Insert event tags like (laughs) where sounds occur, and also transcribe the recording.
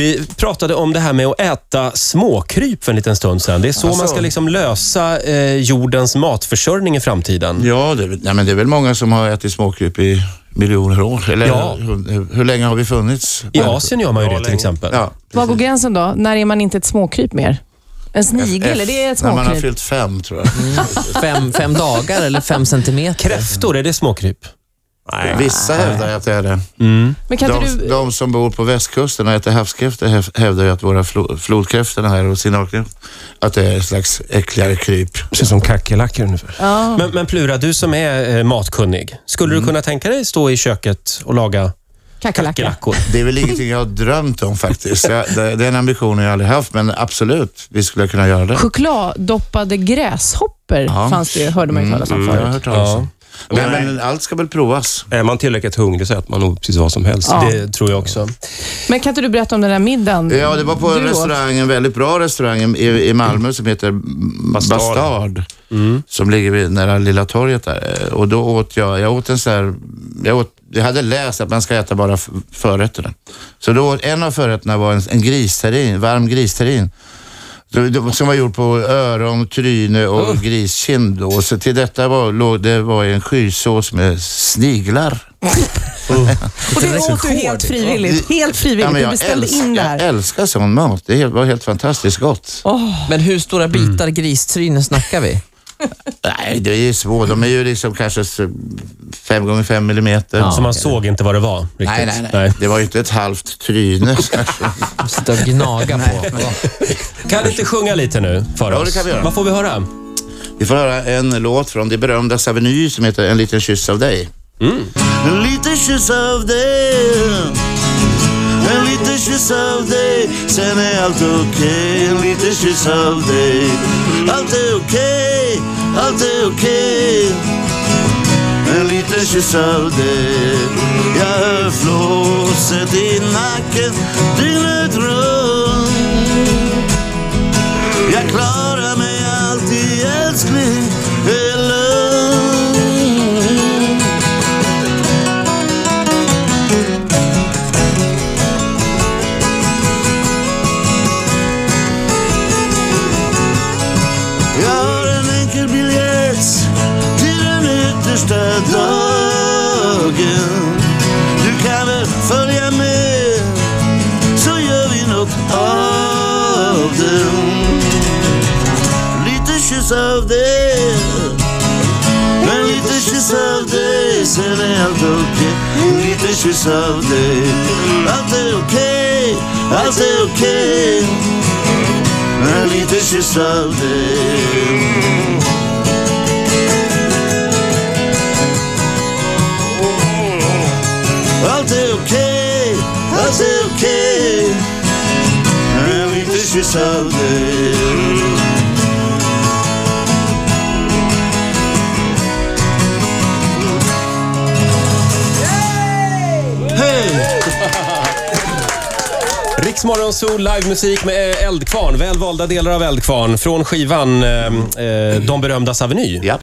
Vi pratade om det här med att äta småkryp för en liten stund sedan. Det är så Alltså. man ska liksom lösa eh, jordens matförsörjning i framtiden. Ja, det, är väl- nej, men det är väl många som har ätit småkryp i miljoner år. Eller Ja. hur, hur länge har vi funnits? I Asien gör man ju det till exempel. Ja, Var går gränsen då? När är man inte ett småkryp mer? En snigel, är det ett När man har småkryp? fyllt fem, tror jag. Fem, fem dagar eller fem centimeter? Kräftor, är det småkryp? Vissa hävdar att det är det. Men kan De, du... de som bor på västkusten och äter havskräftor häv- hävdar ju att våra flo, flodkräftorna här och signalkräftor, att det är ett slags äckligare kryp. Precis som kackerlackor ungefär. Ja. Men, men Plura, du som är eh, matkunnig. Skulle Mm. du kunna tänka dig stå i köket och laga kackerlackor? Det är väl ingenting jag har drömt om faktiskt. Jag, det, den ambitionen har jag aldrig haft, men absolut, vi skulle kunna göra det. Chokladdoppade gräshoppor Ja. fanns det, hörde man ju talas om Jag har förut. hört talas om. Ja. Men, men allt ska väl provas. Är man tillräckligt hungrig så äter man nog precis vad som helst. Ja. Det tror jag också. Men kan inte du berätta om den där middagen? Ja, det var på en du restaurang, en väldigt bra restaurang i, i Malmö som heter Bastard. Bastard. Som ligger vid nära Lilla torget där. Och då åt jag, jag åt en sån här, jag, åt, jag hade läst att man ska äta bara förrätterna. Så då åt, en av förrätterna var en, en gristerrin, varm gristerrin. Som var gjord på öron, tryne och griskind. Då. Och så till detta var, låg, det var en skysås med sniglar. (laughs) Och det åt du helt frivilligt. Helt frivilligt. men du beställde älsk- in det jag här. älskar sån mat. Det var helt fantastiskt gott. Men hur stora bitar gristryne snackar vi? Nej, det är ju svårt. De är ju liksom kanske fem gånger fem millimeter. Så man såg inte vad det var riktigt. Nej, nej, nej, Det var ju inte ett halvt tryne. (laughs) Sitta och gnaga på. Kan du inte sjunga lite nu för Ja, oss? det kan vi göra. Vad får vi höra? Vi får höra en låt från det berömda Saveny som heter En liten kyss av dig. En liten kyss av dig En liten kyss av dig Sen är allt okej En liten kyss av dig Allt är okej Allt är okej. En liten kyss av dig. Jag hör Lite kyss av dig En liten kyss av dig Sen är allt okej En liten kyss av dig Allt är okej Allt Riksmorgon Zoo, livemusik med eh, Eldkvarn. Väl valda delar av Eldkvarn från skivan eh, eh De berömdas aveny. Ja.